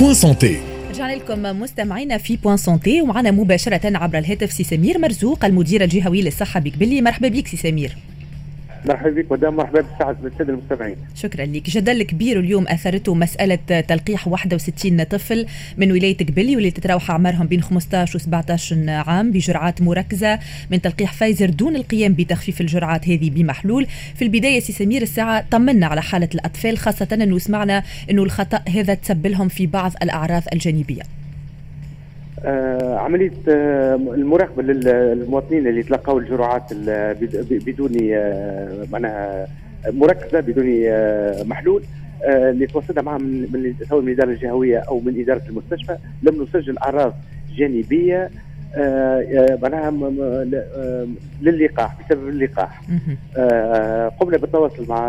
Point Santé رجعنا لكم مستمعينا في Point Santé ومعنا مباشرة عبر الهاتف سي سمير مرزوق المدير الجهوي للصحة بقبلي مرحبا بك سي سمير. مرحبا بك مدام مرحبا بالسعد بالساده المستمعين. شكرا لك. جدل كبير اليوم أثرته مسألة تلقيح 61 طفل من ولاية قبلي واللي تتراوح أعمارهم بين 15 و 17 عام بجرعات مركزة من تلقيح فايزر دون القيام بتخفيف الجرعات هذه بمحلول. في البداية سي سمير الساعة طمنا على حالة الأطفال خاصة إنه سمعنا إنه الخطأ هذا تسبب لهم في بعض الأعراض الجانبية. عملية آه المراقبة للمواطنين اللي تلقوا الجرعات بدون آه معناها مركزة بدون آه محلول آه اللي توصلنا معها من سواء من الإدارة الجهوية أو من إدارة المستشفى لم نسجل أعراض جانبية آه، آه، معناها للقاح بسبب اللقاح. قمنا بالتواصل مع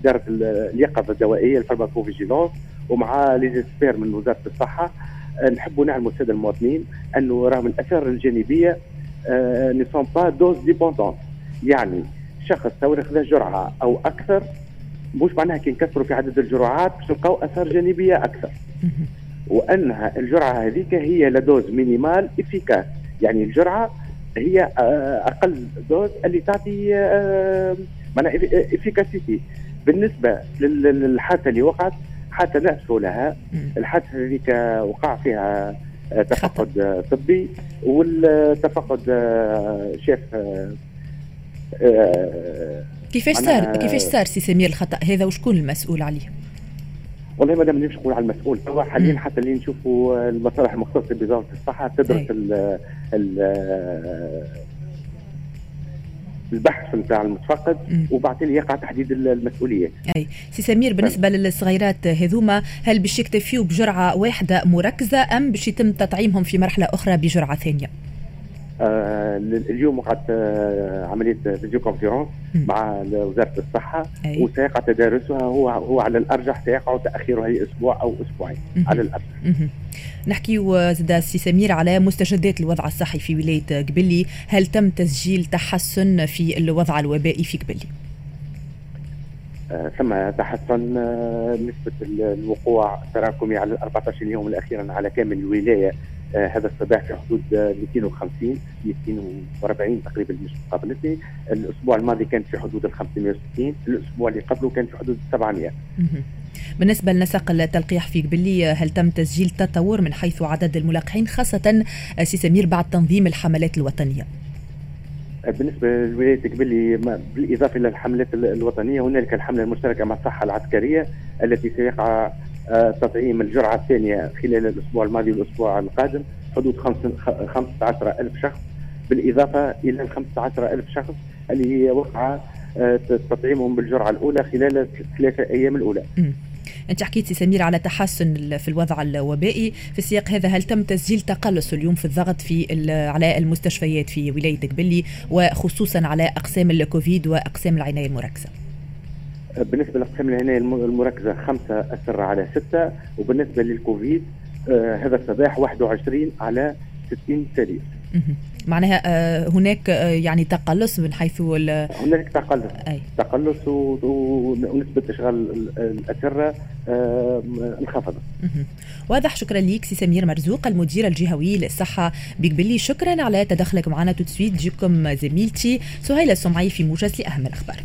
إدارة اليقظة الدوائية ال pharmacovigilance ومع les experts من وزارة الصحة نحبوا نعلموا السادة المواطنين أنه رغم الاثار الجانبية ne sont pas dose-dépendants يعني شخص تو ياخذ جرعة أو أكثر مش معناها كي نكثروا في عدد الجرعات باش نلقاو أثار جانبية أكثر. وأنها الجرعة هذيك هي la dose minimale efficace يعني الجرعة هي أقل dose اللي تعطي معناها efficacité بالنسبة للحادثه اللي وقعت حتى نأسف لها. الحادثة هذيك وقع فيها آه، تفقد آه، طبي والتفقد آه، شاف كيفاش صار؟ كيفاش صار سي سمير الخطأ؟ هذا وشكون المسؤول عليه؟ والله مدام نقول على المسؤول. هو حاليا حتى اللي نشوفوا المصالح المختصة بوزارة الصحة تدرس ال البحث نتاع المتفقد وبعدين يقع تحديد المسؤولية. أي سي سمير بالنسبة للصغيرات هذوما هل باش يكتفيوا بجرعة واحدة مركزة أم باش يتم تطعيمهم في مرحلة أخرى بجرعة ثانية؟ آه اليوم وقعت آه عملية vidéoconférence مع وزارة الصحة أي. وسيقع تدارسها هو هو على الأرجح سيقع تاخيرها لاسبوع أو أسبوعين على الأرجح. نحكي زاد سي سمير على مستجدات الوضع الصحي في ولاية قبلي، هل تم تسجيل تحسن في الوضع الوبائي في قبلي؟ ثم تحسن آه نسبة الوقوع التراكمي على 14 يوم الأخيرة على كامل الولاية هذا الصباح في حدود 250 240 تقريبا مش مقابلتي الأسبوع الماضي كان في حدود ال 560 الأسبوع اللي قبله كان في حدود 700 بالنسبة لنسق التلقيح في قبلي هل تم تسجيل تطور من حيث عدد الملقحين خاصة سي سمير بعد تنظيم الحملات الوطنية؟ بالنسبة لولاية قبلي بالإضافة إلى الحملات الوطنية هنالك الحملة المشتركة مع الصحة العسكرية التي سيقع آه، تطعيم الجرعة الثانية خلال الأسبوع الماضي والأسبوع القادم حدود 15 ألف شخص. بالإضافة إلى ال 15 ألف شخص اللي هي وقع آه، تطعيمهم بالجرعة الأولى خلال الثلاثة أيام الأولى. أنت حكيتي سمير على تحسن في الوضع الوبائي. في السياق هذا هل تم تسجيل تقلص اليوم في الضغط في على المستشفيات في ولاية قبلي وخصوصا على أقسام الكوفيد وأقسام العناية المركزة؟ بالنسبة لاقسام العنايه المركزة خمسة اسر على ستة وبالنسبة للكوفيد آه هذا الصباح 21 على 60 سرير معناها آه هناك آه يعني تقلص من حيث هناك تقلص. أي. تقلص ونسبة اشغال الأسرة انخفضت. واضح شكرا لك سي سمير مرزوق المدير الجهوي للصحة بقبلي شكرا على تدخلك معنا تسويت جيكم زميلتي سهيلة السمعي في موجز لأهم الأخبار.